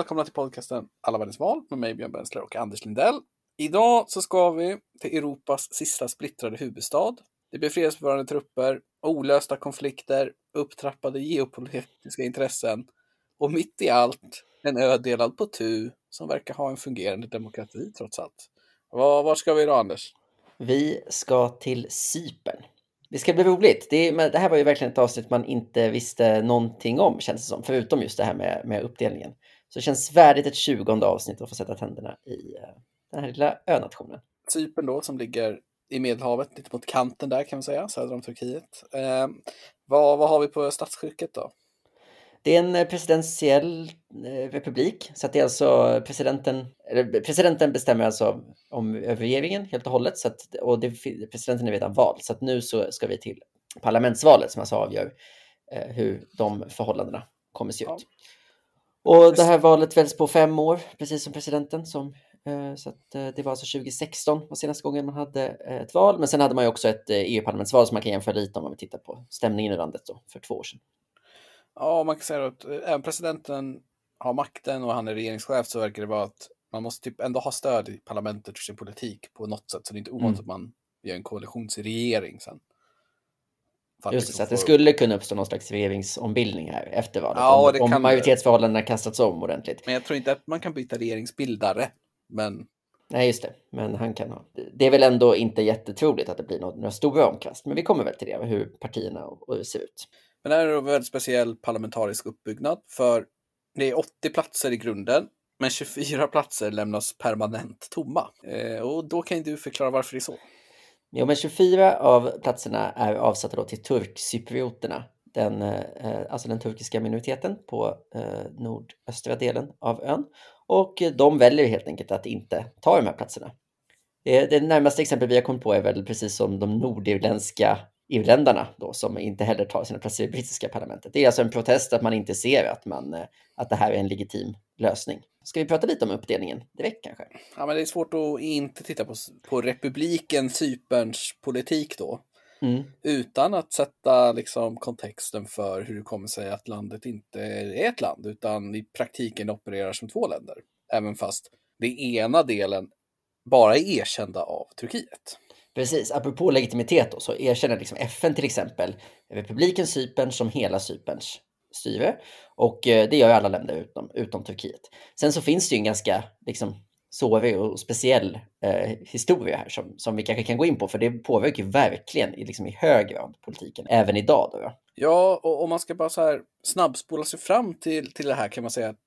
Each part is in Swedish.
Välkomna till podcasten Alla världens val med mig Björn Bensler och Anders Lindell. Idag så ska vi till Europas sista splittrade huvudstad. Det blir fredsbevarande trupper, olösta konflikter, upptrappade geopolitiska intressen och mitt i allt en ö delad på tu som verkar ha en fungerande demokrati trots allt. Var, var ska vi idag Anders? Vi ska till Cypern. Det ska bli roligt. Det, men det här var ju verkligen ett avsnitt man inte visste någonting om, känns det som. Förutom just det här med, med uppdelningen. Så det känns värdigt ett tjugonde avsnitt att få sätta tänderna i uh, den här lilla önationen. Cypern då, som ligger i Medelhavet, lite mot kanten där kan man säga, söder om Turkiet. Eh, vad, vad har vi på statsskicket då? Det är en eh, presidentiell eh, republik, så att det är alltså presidenten, presidenten bestämmer alltså om över regeringen helt och hållet, så att, och det, presidenten är redan vald, så att nu så ska vi till parlamentsvalet som alltså avgör eh, hur de förhållandena kommer se ut. Ja. Och det här valet väljs på fem år, precis som presidenten. Som, eh, så att, eh, det var alltså 2016 var senaste gången man hade eh, ett val, men sen hade man ju också ett EU-parlamentsval som man kan jämföra lite om man vill titta på stämningen i landet då, för två år sedan. Ja, man kan säga att även presidenten har makten och han är regeringschef så verkar det vara att man måste typ ändå ha stöd i parlamentet för sin politik på något sätt. Så det är inte ovanligt mm. att man gör en koalitionsregering sen. Just det, så att det skulle kunna uppstå någon slags regeringsombildning här efter valet. Ja, om, om majoritetsförhållandena kastats om ordentligt. Men jag tror inte att man kan byta regeringsbildare. Men... Nej, just det. Men han kan ha. Det är väl ändå inte jättetroligt att det blir några stora omkast. Men vi kommer väl till det, hur partierna och, och ser ut. Men det här är en väldigt speciell parlamentarisk uppbyggnad för det är 80 platser i grunden, men 24 platser lämnas permanent tomma. Eh, och då kan du förklara varför det är så. Jo, men 24 av platserna är avsatta då till turkcyprioterna, den, eh, alltså den turkiska minoriteten på eh, nordöstra delen av ön. Och de väljer helt enkelt att inte ta de här platserna. Det, det närmaste exempel vi har kommit på är väl precis som de nordirländska irländarna då, som inte heller tar sina platser i brittiska parlamentet. Det är alltså en protest att man inte ser att, man, eh, att det här är en legitim lösning. Ska vi prata lite om uppdelningen direkt kanske? Ja, men det är svårt att inte titta på, på republiken Cyperns politik då. Mm. Utan att sätta liksom, kontexten för hur det kommer sig att landet inte är ett land, utan i praktiken opererar som två länder. Även fast det ena delen bara är erkända av Turkiet. Precis, apropå legitimitet då, så erkänner liksom FN till exempel republiken Cypern som hela Cyperns styre. Och eh, det gör alla länder utom, utom Turkiet. Sen så finns det ju en ganska liksom, sårig och speciell eh, historia här som, som vi kanske kan gå in på, för det påverkar ju verkligen i, liksom, i hög grad politiken, även idag. Då, ja. ja, och om man ska bara så här snabbspola sig fram till, till det här kan man säga att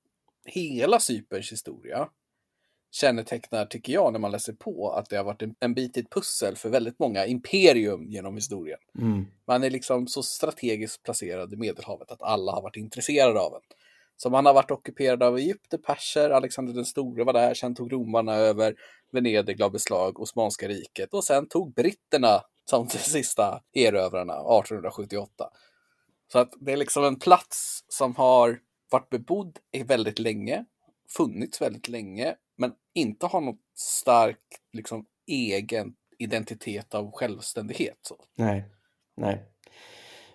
hela Cyperns historia kännetecknar, tycker jag, när man läser på, att det har varit en, en bit i ett pussel för väldigt många imperium genom historien. Mm. Man är liksom så strategiskt placerad i Medelhavet att alla har varit intresserade av en. Så man har varit ockuperad av Egypten, perser, Alexander den store var där, sen tog romarna över, Venedig la beslag, Osmanska riket och sen tog britterna som de sista erövrarna 1878. Så att det är liksom en plats som har varit bebodd väldigt länge, funnits väldigt länge men inte har något stark liksom, egen identitet av självständighet. Så. Nej, nej.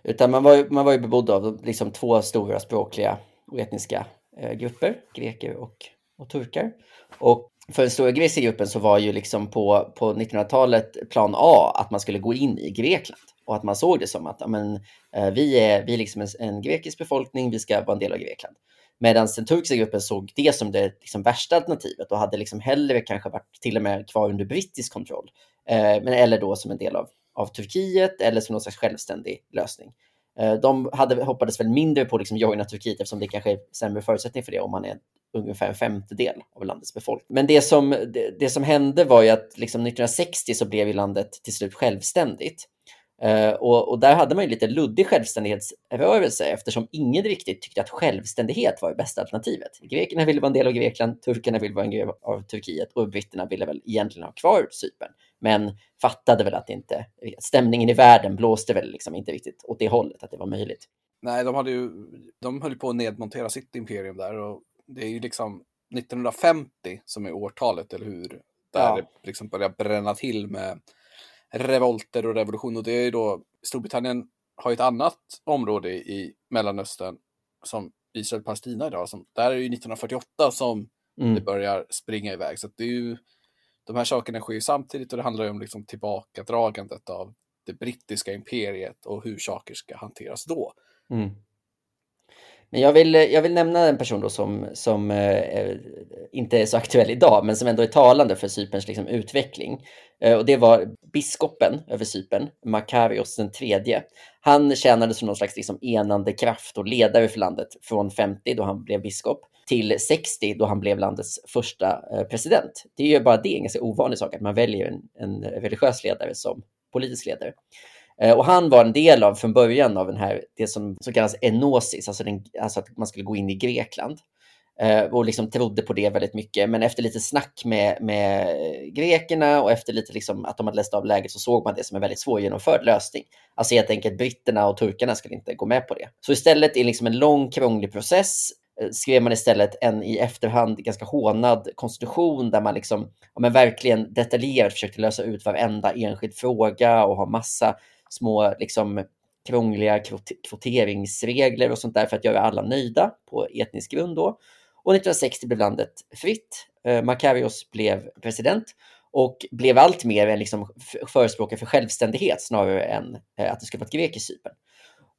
Utan man var ju, man var ju bebodd av liksom två stora språkliga och etniska eh, grupper, greker och, och turkar. Och för den stora grekiska gruppen så var ju liksom på, på 1900-talet plan A att man skulle gå in i Grekland och att man såg det som att amen, eh, vi är, vi är liksom en, en grekisk befolkning, vi ska vara en del av Grekland. Medan den turkiska gruppen såg det som det liksom värsta alternativet och hade liksom hellre kanske varit till och med kvar under brittisk kontroll. Eh, men, eller då som en del av, av Turkiet eller som någon slags självständig lösning. Eh, de hade, hoppades väl mindre på liksom joina Turkiet eftersom det kanske är sämre förutsättning för det om man är ungefär en femtedel av landets befolkning. Men det som, det, det som hände var ju att liksom 1960 så blev ju landet till slut självständigt. Uh, och, och, där hade man ju lite luddig självständighetsrörelse eftersom ingen riktigt tyckte att självständighet var det bästa alternativet. Grekerna ville vara en del av Grekland, turkarna ville vara en del av Turkiet och britterna ville väl egentligen ha kvar Cypern. Men fattade väl att inte, stämningen i världen blåste väl liksom inte riktigt åt det hållet, att det var möjligt. Nej, de, hade ju, de höll på att nedmontera sitt imperium där och det är ju liksom 1950 som är årtalet, eller hur? Där ja. det liksom börjar bränna till med revolter och revolution. Och det är ju då Storbritannien har ett annat område i Mellanöstern som Israel-Palestina idag. Som, där är det ju 1948 som Mm. det börjar springa iväg. Så det är ju, de här sakerna sker ju samtidigt och det handlar ju om liksom tillbakadragandet av det brittiska imperiet och hur saker ska hanteras då. Mm. Men jag vill, jag vill nämna en person då som, som eh, eh inte är så aktuell idag, men som ändå är talande för Cyperns liksom, utveckling. Eh, och det var biskopen över Cypern, Makarios den tredje. Han tjänade som någon slags liksom, enande kraft och ledare för landet från 50 då han blev biskop till 60 då han blev landets första eh, president. Det är ju bara det en ganska ovanlig sak att man väljer en, en religiös ledare som politisk ledare. Eh, och han var en del av från början av den här, det som, som kallas enosis, alltså, den, alltså att man skulle gå in i Grekland. Eh, och liksom trodde på det väldigt mycket. Men efter lite snack med, med grekerna och efter lite liksom att de hade läst av läget så såg man det som en väldigt svårgenomförd lösning. Alltså helt enkelt britterna och turkarna skulle inte gå med på det. Så istället i liksom en lång krånglig process eh, skrev man istället en i efterhand ganska hånad konstitution där man liksom, ja, men verkligen detaljerat försökte lösa ut varenda enskild fråga och ha massa små liksom, krångliga kvoteringsregler och sånt där för att göra alla nöjda på etnisk grund då. Och 1960 blev landet fritt. Eh, Makarios blev president och blev allt mer en liksom förespråkare för självständighet snarare än eh, att det skulle vara ett grekiskt Cypern.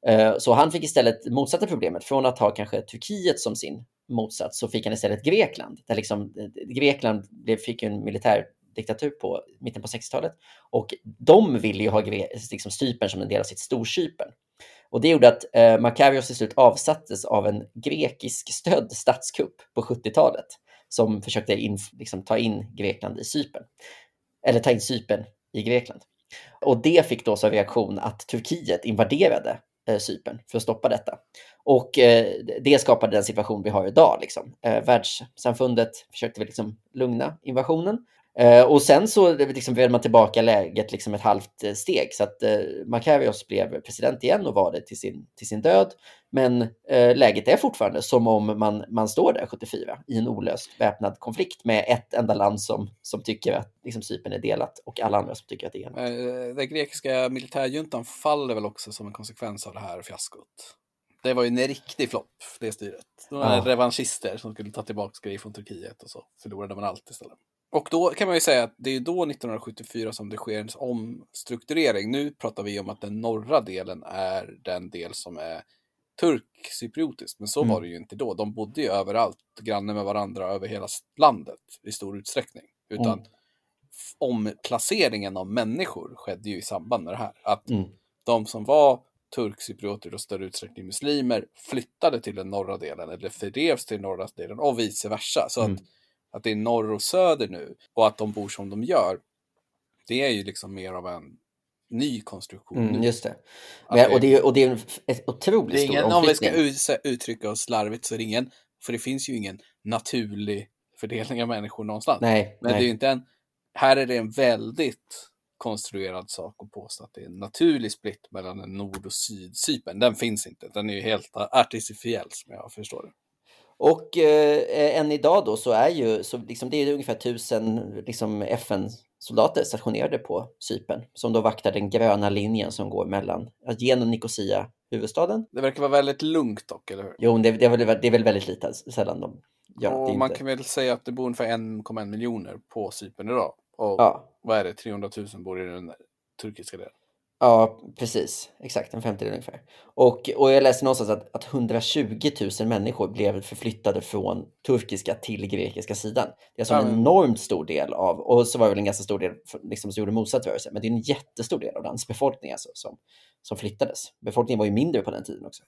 Eh, Så han fick istället motsatta problemet. Från att ha kanske Turkiet som sin motsats så fick han istället Grekland. Där liksom, eh, Grekland blev, fick en militär diktatur på mitten på 60-talet. Och de ville ju ha liksom Cypern som en del av sitt Storcypern. Och det gjorde att eh, Makarios till slut avsattes av en grekisk stödd statskupp på 70-talet som försökte in, liksom, ta in Grekland i Cypern. Eller ta in Cypern i Grekland. Och det fick då som reaktion att Turkiet invaderade eh, Cypern för att stoppa detta. Och eh, det skapade den situation vi har idag. Liksom. Eh, världssamfundet försökte väl liksom lugna invasionen. Eh, och sen så liksom vred man tillbaka läget liksom ett halvt eh, steg. Så att eh, Makarios blev president igen och var det till sin, till sin död. Men eh, läget är fortfarande som om man, man står där 74 i en olöst väpnad konflikt med ett enda land som, som tycker att liksom, Cypern är delat och alla andra som tycker att det är enat. Eh, Den grekiska militärjuntan faller väl också som en konsekvens av det här fiaskot. Det var ju en riktig flopp, det styret. De var Ja. revanschister som skulle ta tillbaka grejer från Turkiet och så förlorade man allt istället. Och då kan man ju säga att det är då 1974 som det sker en omstrukturering. Nu pratar vi om att den norra delen är den del som är turkcypriotisk, men så Mm. var det ju inte då. De bodde ju överallt, granne med varandra över hela landet i stor utsträckning. Utan Mm. omplaceringen av människor skedde ju i samband med det här. Att Mm. de som var turkcyprioter och större utsträckning muslimer flyttade till den norra delen eller fördrevs till norra delen och vice versa. Så Mm. att, att det är norr och söder nu och att de bor som de gör, det är ju liksom mer av en ny konstruktion. Mm, just det. Men, och, det är, och det är en otroligt det är stor ingen, om vi ska omflyttning. uttrycka oss slarvigt så är det ingen, för det finns ju ingen naturlig fördelning av människor någonstans. Nej, Men det är nej. inte en, här är det en väldigt konstruerad sak att påstå att det är en naturlig split mellan en nord och sydcypern. Den finns inte. Den är ju helt artificiell som jag förstår det. Och eh, än idag då så är ju, så liksom, det är ungefär tusen liksom, FN-soldater stationerade på Cypern som då vaktar den gröna linjen som går mellan, genom Nicosia, huvudstaden. Det verkar vara väldigt lugnt dock, eller hur? Jo, det, det, är, väl, det är väl väldigt lite sällan de gör och det. man Inte. kan väl säga att det bor ungefär 1,1 miljoner på Cypern idag. Och Ja, vad är det, 300 000 bor i den turkiska delen. Ja, precis. Exakt, en femtedel ungefär. Och, och jag läste någonstans att, att 120 000 människor blev förflyttade från turkiska till grekiska sidan. Det är alltså Ja, en enormt stor del av, och så var det väl en ganska stor del liksom, som gjorde motsatt rörelse, men det är en jättestor del av landets befolkning alltså, som, som flyttades. Befolkningen var ju mindre på den tiden också.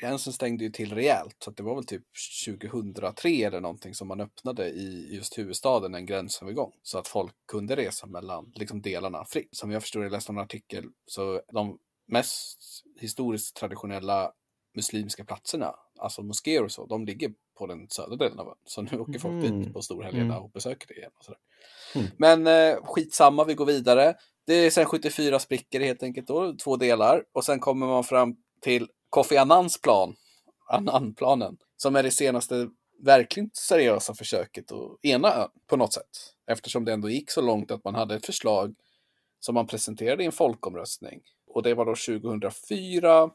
Gränsen stängde ju till rejält, så det var väl typ 2003 eller någonting som man öppnade i just huvudstaden en gränsövergång. Så att folk kunde resa mellan liksom, delarna fritt. Som jag förstår, jag läste en artikel, så de mest historiskt traditionella muslimska platserna, alltså moskéer och så, de ligger på den södra delen av ön. Så nu åker folk Mhm. dit på storhelgerna Mm. och besöker det igen. Och sådär. Mm. Men eh, skitsamma, vi går vidare. Det är sen 74 sprickor helt enkelt då, två delar. Och sen kommer man fram till Kofi Annans plan, Annan-planen, som är det senaste verkligen seriösa försöket att ena ön på något sätt. Eftersom det ändå gick så långt att man hade ett förslag som man presenterade i en folkomröstning. Och det var då 2004.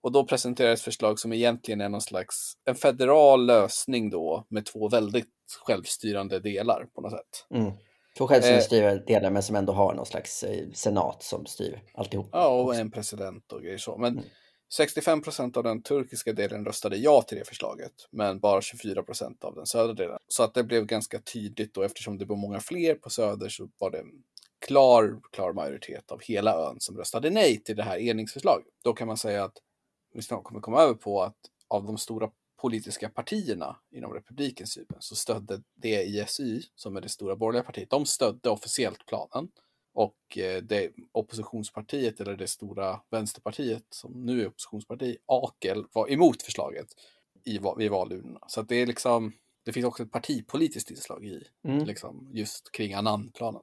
Och då presenterades förslag som egentligen är någon slags en federal lösning då med två väldigt självstyrande delar på något sätt. Mm. Två självstyrande delar men som ändå har någon slags eh, senat som styr alltihop. Ja, och en president och grejer så. Men mm. 65 procent av den turkiska delen röstade ja till det förslaget, men bara 24 procent av den södra delen. Så att det blev ganska tydligt och eftersom det var många fler på söder så var det klar, klar majoritet av hela ön som röstade nej till det här eningsförslaget. Då kan man säga att vi snart kommer komma över på att av de stora politiska partierna inom republiken Cypern så stödde DISY, som är det stora borgerliga partiet, de stödde officiellt planen. Och eh, det oppositionspartiet, eller det stora vänsterpartiet som nu är oppositionsparti, AKEL, var emot förslaget i, vid valurnorna. Så det är liksom, det finns också ett partipolitiskt inslag i, mm. liksom, just kring Annan-planen.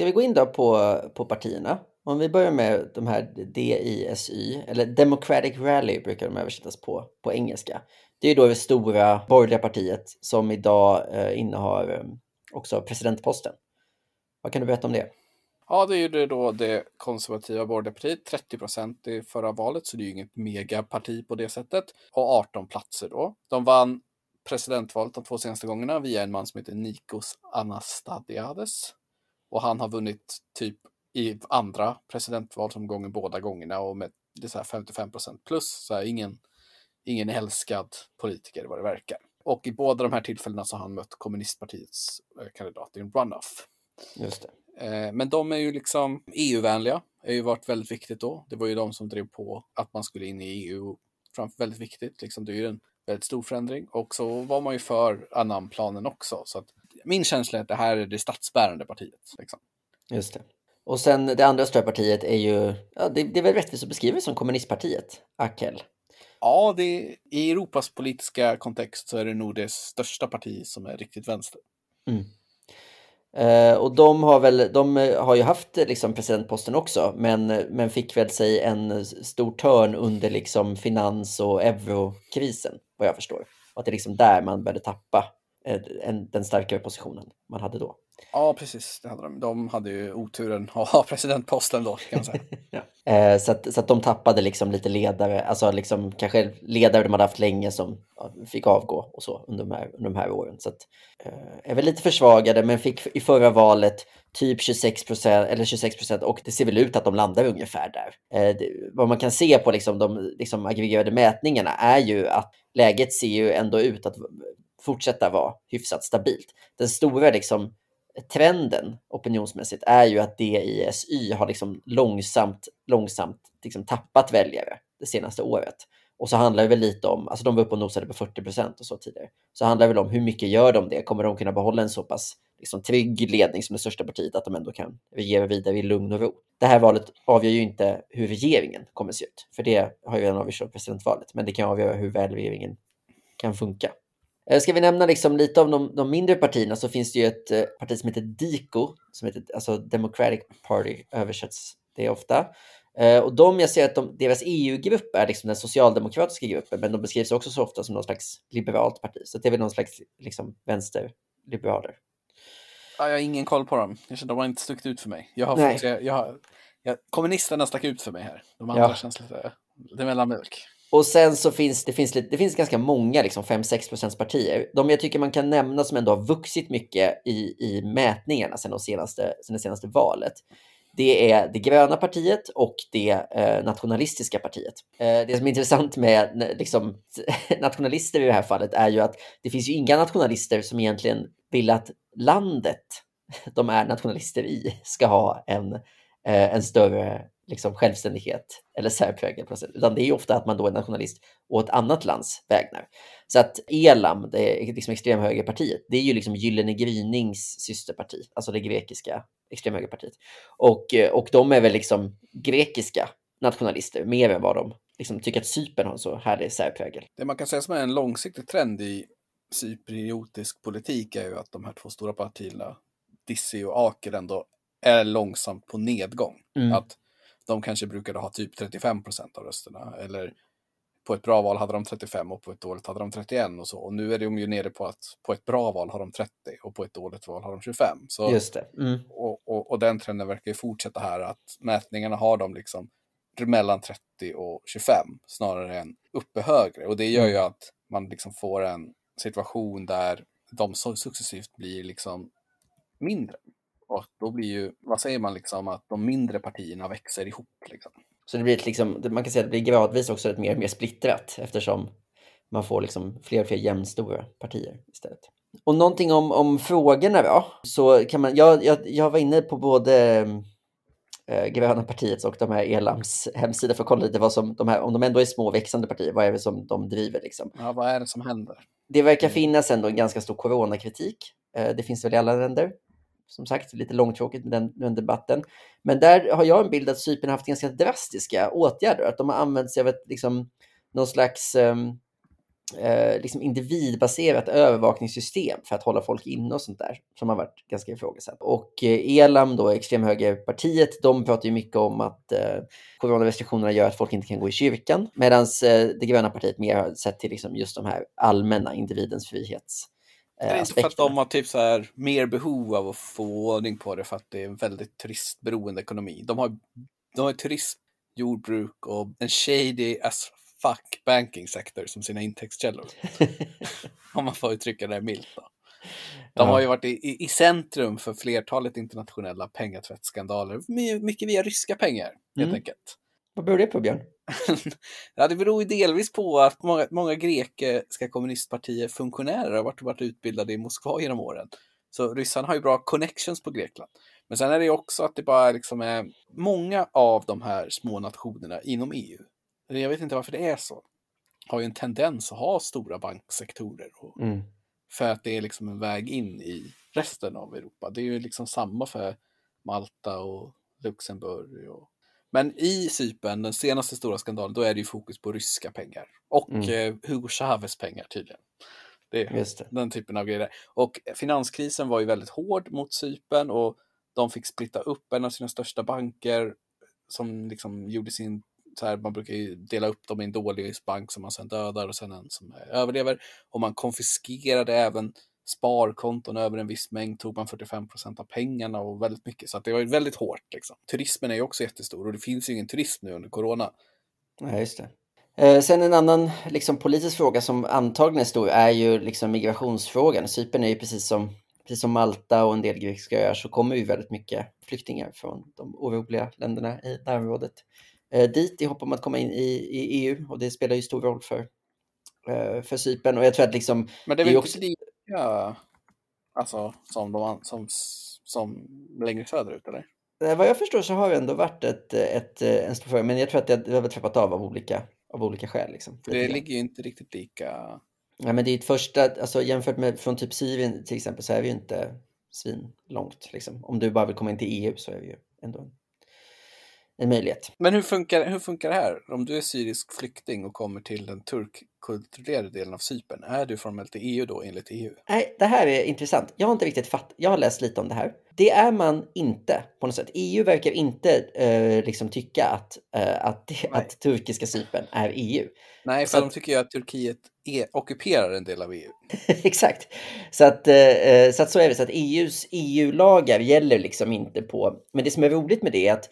Ska vi gå in då på, på partierna? Om vi börjar med de här DISY, eller Democratic Rally brukar de översättas på, på engelska. Det är då det stora borgerliga partiet som idag eh, innehar eh, också presidentposten. Vad kan du berätta om det? Ja, det är ju då det konservativa borgerliga partiet, 30 procent i förra valet, så det är ju inget megaparti på det sättet. Och 18 platser då. De vann presidentvalet de två senaste gångerna via en man som heter Nikos Anastadiades. Och han har vunnit typ i andra presidentvalsomgången båda gångerna och med det så här 55 procent plus, så här ingen ingen älskad politiker vad det verkar. Och i båda de här tillfällena så har han mött kommunistpartiets eh, kandidat i en runoff. Just det. Eh, men de är ju liksom EU-vänliga, har ju varit väldigt viktigt då. Det var ju de som drev på att man skulle in i EU, väldigt viktigt. Liksom, det är ju en väldigt stor förändring. Och så var man ju för Annan-planen också. Så att min känsla är att det här är det statsbärande partiet. Liksom. Just det. Och sen det andra stora partiet är ju, ja, det, det är väl rättvist att beskriva som kommunistpartiet, Akel. Ja, det, i Europas politiska kontext så är det nog det största parti som är riktigt vänster. Mm. Eh, och de har väl, de har ju haft liksom presidentposten också, men, men fick väl sig en stor törn under liksom finans och eurokrisen, vad jag förstår. Och att det är liksom där man började tappa eh, en, den starkare positionen man hade då. Ja, precis. Det hade de. de hade ju oturen att ha presidentposten då, kan säga. ja. eh, så, att, så att de tappade liksom lite ledare, alltså liksom kanske ledare de hade haft länge som fick avgå och så under de här, under de här åren. Så att, eh, är väl lite försvagade, men fick i förra valet typ 26 procent, eller 26 procent, och det ser väl ut att de landar ungefär där. Eh, det, vad man kan se på liksom de liksom aggregerade mätningarna är ju att läget ser ju ändå ut att fortsätta vara hyfsat stabilt. Den stora liksom trenden opinionsmässigt är ju att DISY har liksom långsamt, långsamt liksom tappat väljare det senaste året. Och så handlar det väl lite om, alltså de var uppe och nosade på 40 procent och så tidigare. Så handlar det väl om hur mycket gör de det? Kommer de kunna behålla en så pass liksom, trygg ledning som det största partiet att de ändå kan regera vidare i lugn och ro? Det här valet avgör ju inte hur regeringen kommer se ut, för det har ju redan avgjorts av presidentvalet, men det kan avgöra hur väl regeringen kan funka. Eh, ska vi nämna liksom lite av de, de, mindre partierna så finns det ju ett eh, parti som heter DICO, som heter, alltså Democratic Party översätts det ofta. Eh, och de, jag ser att de, deras EU-grupp är liksom den socialdemokratiska gruppen, men de beskrivs också så ofta som någon slags liberalt parti. Så det är väl någon slags liksom, vänsterliberaler. Ja, jag har ingen koll på dem. De har inte stuckit ut för mig. Jag har, fått, jag, jag har, jag, kommunisterna stack ut för mig här. De andra ja. känns lite, lite mellanmjölk. Och sen så finns det, finns, det finns ganska många liksom 5-6 procents partier. De jag tycker man kan nämna som ändå har vuxit mycket i, i mätningarna sedan, de senaste, sen det senaste valet. Det är det gröna partiet och det eh, nationalistiska partiet. Eh, det som är intressant med liksom, nationalister i det här fallet är ju att det finns ju inga nationalister som egentligen vill att landet de är nationalister i ska ha en, eh, Eh, en större liksom självständighet eller särprägel på sätt, utan det är ju ofta att man då är nationalist å ett annat lands vägnar. Så att ELAM, det är liksom extremhögerpartiet, det är ju liksom Gyllene Grynings systerparti, alltså det grekiska extremhögerpartiet. Och, eh, och de är väl liksom grekiska nationalister mer än vad de liksom tycker att Cypern har en så härlig särprägel. Det man kan säga som är en långsiktig trend i cypriotisk politik är ju att de här två stora partierna, Dissi och Aker, ändå är långsamt på nedgång. Mm. Att de kanske brukade ha typ 35 procent av rösterna eller på ett bra val hade de 35 och på ett dåligt hade de 31 och så. Och nu är de ju nere på att på ett bra val har de 30 och på ett dåligt val har de 25. Så, Just det. Mm. och, och, och den trenden verkar ju fortsätta här att mätningarna har de liksom mellan 30 och 25 snarare än uppe högre. Och det gör ju att man liksom får en situation där de successivt blir liksom mindre. Och då blir ju, vad säger man liksom, att de mindre partierna växer ihop liksom. Så det blir ett, liksom, man kan säga att det blir gradvis också ett mer och mer splittrat eftersom man får liksom fler och fler jämnstora partier istället. Och någonting om, om frågorna då, så kan man, jag, jag, jag var inne på både eh, Gröna partiets och de här Elams hemsida för att kolla lite vad som, de här, om de ändå är små växande partier, vad är det som de driver liksom? Ja, vad är det som händer? Det verkar finnas ändå en ganska stor coronakritik. Eh, det finns väl i alla länder. Som sagt, lite långtråkigt med den, den debatten. Men där har jag en bild att Cypern har haft ganska drastiska åtgärder. Att de har använt sig av ett, liksom, någon slags um, eh, liksom individbaserat övervakningssystem för att hålla folk inne och sånt där. Som har varit ganska ifrågasatt. Och eh, Elam, då extremhögerpartiet, de pratar ju mycket om att eh, coronarestriktionerna gör att folk inte kan gå i kyrkan. Medan eh, det gröna partiet mer har sett till liksom just de här allmänna individens frihets det är inte för att de har typ så här mer behov av att få ordning på det för att det är en väldigt turistberoende ekonomi. De har, de har turism, jordbruk och en shady as fuck banking sector som sina intäktskällor. Om man får uttrycka det milt. Då. De har ju varit i, i, centrum för flertalet internationella pengatvättsskandaler, mycket via ryska pengar helt mm. enkelt. Vad beror det på Björn? ja, det beror ju delvis på att många, många grekiska kommunistpartier funktionärer har varit, varit utbildade i Moskva genom åren. Så ryssarna har ju bra connections på Grekland. Men sen är det ju också att det bara liksom är många av de här små nationerna inom EU, jag vet inte varför det är så, har ju en tendens att ha stora banksektorer. Och, mm. För att det är liksom en väg in i resten av Europa. Det är ju liksom samma för Malta och Luxemburg och men i Cypern, den senaste stora skandalen, då är det ju fokus på ryska pengar. Och mm. eh, Hugo Chavez pengar tydligen. Det är det. den typen av grejer. Och finanskrisen var ju väldigt hård mot Cypern och de fick splitta upp en av sina största banker som liksom gjorde sin så här, man brukar ju dela upp dem i en dålig bank som man sen dödar och sen en som överlever. Och man konfiskerade även sparkonton över en viss mängd tog man 45 procent av pengarna och väldigt mycket. Så det var väldigt hårt. Liksom. Turismen är ju också jättestor och det finns ju ingen turism nu under corona. Nej, just det. Eh, sen en annan liksom, politisk fråga som antagligen är stor är ju liksom, migrationsfrågan. Cypern är ju precis som, precis som Malta och en del grekiska öar så kommer ju väldigt mycket flyktingar från de oroliga länderna i närområdet eh, dit i hopp om att komma in i, i EU och det spelar ju stor roll för, eh, för Cypern. Och jag tror att liksom... Men det är väl också... inte lika, alltså som, de, som, som längre söderut eller? Vad jag förstår så har det ändå varit ett, ett, en stor fråga, men jag tror att det, har trappat av av olika, av olika skäl. Liksom, det ligger ju inte riktigt lika... Ja, men det är ett första, alltså jämfört med från typ Syrien till exempel så är vi ju inte svin långt. Liksom. Om du bara vill komma in till EU så är vi ju ändå en möjlighet. Men hur funkar, hur funkar det här? Om du är syrisk flykting och kommer till den turkkulturerade delen av Cypern, är du formellt i EU då enligt EU? Nej, det här är intressant. Jag har inte riktigt fatt. Jag har läst lite om det här. Det är man inte på något sätt. EU verkar inte eh, liksom tycka att, eh, att, att turkiska Cypern är EU. Nej, för så de tycker ju att Turkiet är, ockuperar en del av EU. Exakt. Så att, eh, så att så är det. Så att EUs EU-lagar gäller liksom inte på... Men det som är roligt med det är att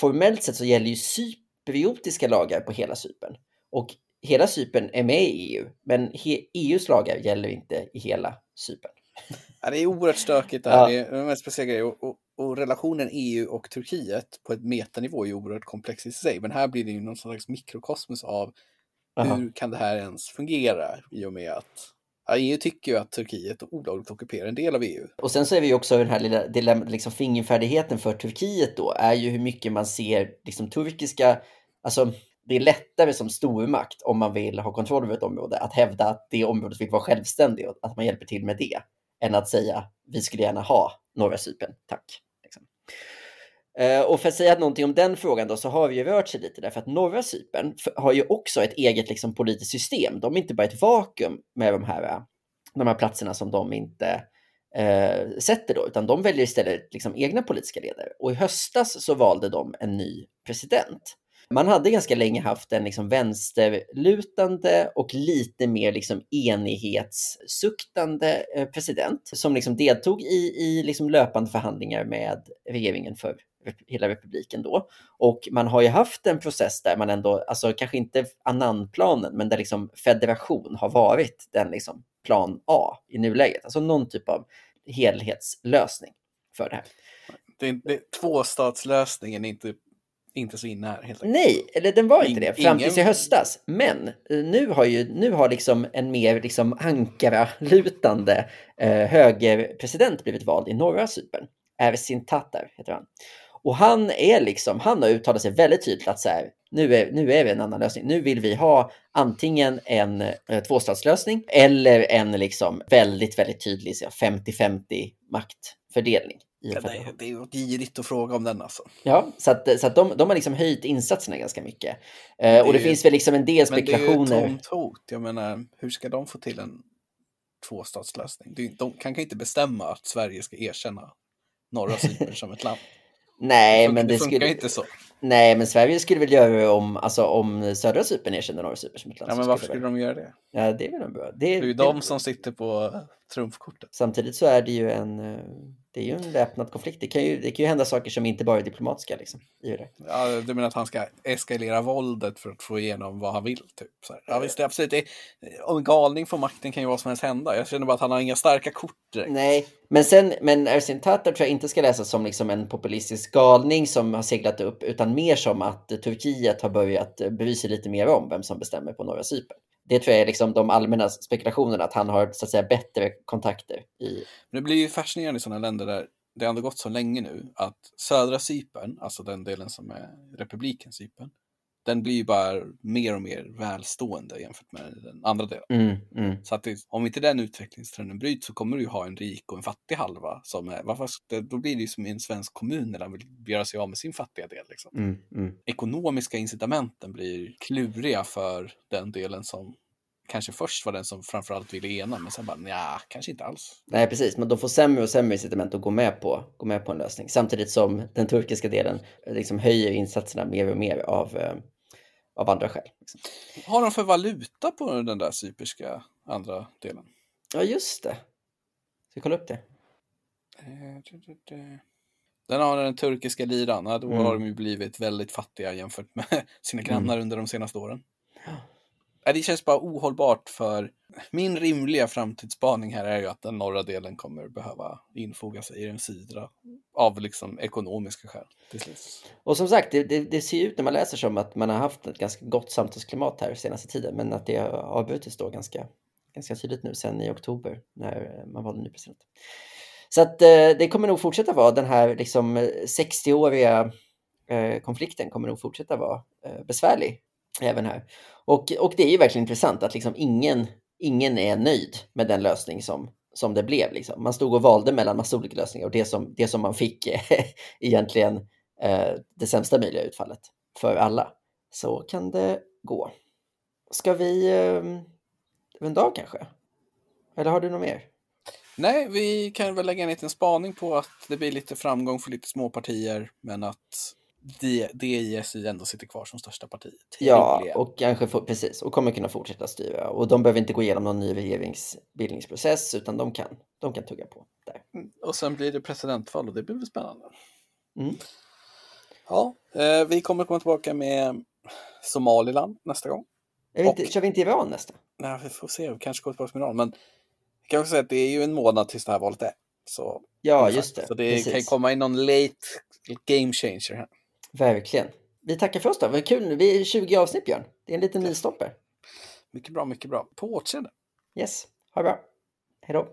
formellt sett så gäller ju cypriotiska lagar på hela Cypern. Och hela Cypern är med i EU, men EUs lagar gäller inte i hela Cypern. Ja, det är oerhört stökigt det här. Ja. Det är en speciell grej. Och, och, och, relationen EU och Turkiet på ett metanivå är ju oerhört komplex i sig. Men här blir det ju någon slags mikrokosmos av Aha. hur kan det här ens fungera i och med att EU tycker ju att Turkiet olagligt ockuperar en del av EU. Och sen så är vi ju också den här lilla dilemma, liksom fingerfärdigheten för Turkiet då, är ju hur mycket man ser liksom turkiska, alltså det är lättare som stormakt om man vill ha kontroll över ett område att hävda att det området vill vara självständigt och att man hjälper till med det, än att säga vi skulle gärna ha norra Cypern, tack. Eh, och för att säga någonting om den frågan då så har vi ju rört sig lite därför att norra Cypern har ju också ett eget liksom, politiskt system. De är inte bara ett vakuum med de här, eh, de här platserna som de inte eh, sätter då, utan de väljer istället liksom, egna politiska ledare. Och i höstas så valde de en ny president. Man hade ganska länge haft en liksom vänsterlutande och lite mer liksom enighetssuktande eh, president som liksom deltog i, i liksom löpande förhandlingar med regeringen för hela republiken då. Och man har ju haft en process där man ändå, alltså kanske inte Annan-planen, men där liksom federation har varit den liksom plan A i nuläget. Alltså någon typ av helhetslösning för det här. Det, det, tvåstatslösningen är inte, inte så inne här. Helt Nej, eller den var inte det fram tills i höstas. Men eh, nu har ju nu har liksom en mer liksom Ankara-lutande eh, högerpresident blivit vald i norra Cypern. Ersin Tatar heter han. Och han är liksom, han har uttalat sig väldigt tydligt att så här, nu är, nu är vi en annan lösning. Nu vill vi ha antingen en eh, tvåstatslösning eller en liksom väldigt, väldigt tydlig 50-50 maktfördelning. Ja, det, är, girigt att fråga om den alltså. Ja, så att, så att de, de har liksom höjt insatserna ganska mycket. Eh, och det ju, finns väl liksom en del spekulationer. Men det är ju ett tomt hot. Jag menar, hur ska de få till en tvåstatslösning? De kan, kan inte bestämma att Sverige ska erkänna norra Cypern som ett land. Nej, det men det, det skulle... inte så. Nej, men Sverige skulle väl göra det om, alltså, om södra Cypern erkände norra Cypern som ett land. Ja, men varför skulle de göra det? Ja, det är väl bra. Det är, det är ju de som sitter på trumfkortet. Samtidigt så är det ju en, eh, det är ju en väpnad konflikt. Det kan ju, det kan ju hända saker som inte bara är diplomatiska. Liksom, i det. Ja, du menar att han ska eskalera våldet för att få igenom vad han vill? Typ, så här. Ja, visst, det absolut. Det, om galning får makten kan ju vad som helst hända. Jag känner bara att han har inga starka kort direkt. Nej, men sen, men Ersin Tatar tror jag inte ska läsas som liksom en populistisk galning som har seglat upp, utan mer som att Turkiet har börjat bry sig lite mer om vem som bestämmer på norra Cypern det tror jag är liksom de allmänna spekulationerna, att han har så att säga bättre kontakter. I... Det blir ju fascinerande i sådana länder där det har ändå gått så länge nu att södra Cypern, alltså den delen som är republiken Cypern, den blir ju bara mer och mer välstående jämfört med den andra delen. Mm, mm. Så att det, om inte den utvecklingstrenden bryts så kommer du ju ha en rik och en fattig halva. Som är, varför, då blir det ju som i en svensk kommun när den vill göra sig av med sin fattiga del. Liksom. Mm, mm. Ekonomiska incitamenten blir kluriga för den delen som kanske först var den som framförallt ville ena, men sen bara ja, kanske inte alls. Nej, precis, men de får sämre och sämre incitament att gå med på, gå med på en lösning. Samtidigt som den turkiska delen liksom höjer insatserna mer och mer av eh, av andra skäl. Liksom. Har de för valuta på den där cyperska andra delen? Ja, just det. Ska vi kolla upp det? Den har den turkiska liran. Då mm. har de ju blivit väldigt fattiga jämfört med sina grannar mm. under de senaste åren. Det känns bara ohållbart för min rimliga framtidsspaning här är ju att den norra delen kommer behöva infoga sig i den sydra av liksom ekonomiska skäl. Och som sagt, det, det, det, ser ut när man läser som att man har haft ett ganska gott samtalsklimat här senaste tiden, men att det har avbrutits då ganska, ganska tydligt nu sen i oktober när man valde ny president. Så att eh, det kommer nog fortsätta vara den här liksom eh, 60-åriga eh, konflikten kommer nog fortsätta vara eh, besvärlig även här. Och, och det är ju verkligen intressant att liksom ingen, ingen är nöjd med den lösning som, som det blev. Liksom. Man stod och valde mellan massa olika lösningar och det som, det som man fick egentligen eh, det sämsta möjliga utfallet för alla. Så kan det gå. Ska vi eh, vända av kanske? Eller har du något mer? Nej, vi kan väl lägga en liten spaning på att det blir lite framgång för lite småpartier. men att DISI ändå sitter kvar som största parti. Ja, och kanske får, precis, och kommer kunna fortsätta styra. Och de behöver inte gå igenom någon ny regeringsbildningsprocess, utan de kan, de kan tugga på där. Mm, och sen blir det presidentval och det blir väl spännande. Mm. Ja, eh, vi kommer komma tillbaka med Somaliland nästa gång. Vi inte, och, kör vi inte Iran nästa? Nej, vi får se. Vi kanske kommer tillbaka med Iran. Men jag kan också säga att det är ju en månad tills det här valet är. Så, ja, just det. Så det precis. kan komma in någon late game changer här. Verkligen. Vi tackar för oss då. Vad kul. Vi är 20 avsnitt Björn. Det är en liten milstolpe. Mycket bra, mycket bra. På återseende. Yes, ha det bra. Hej då.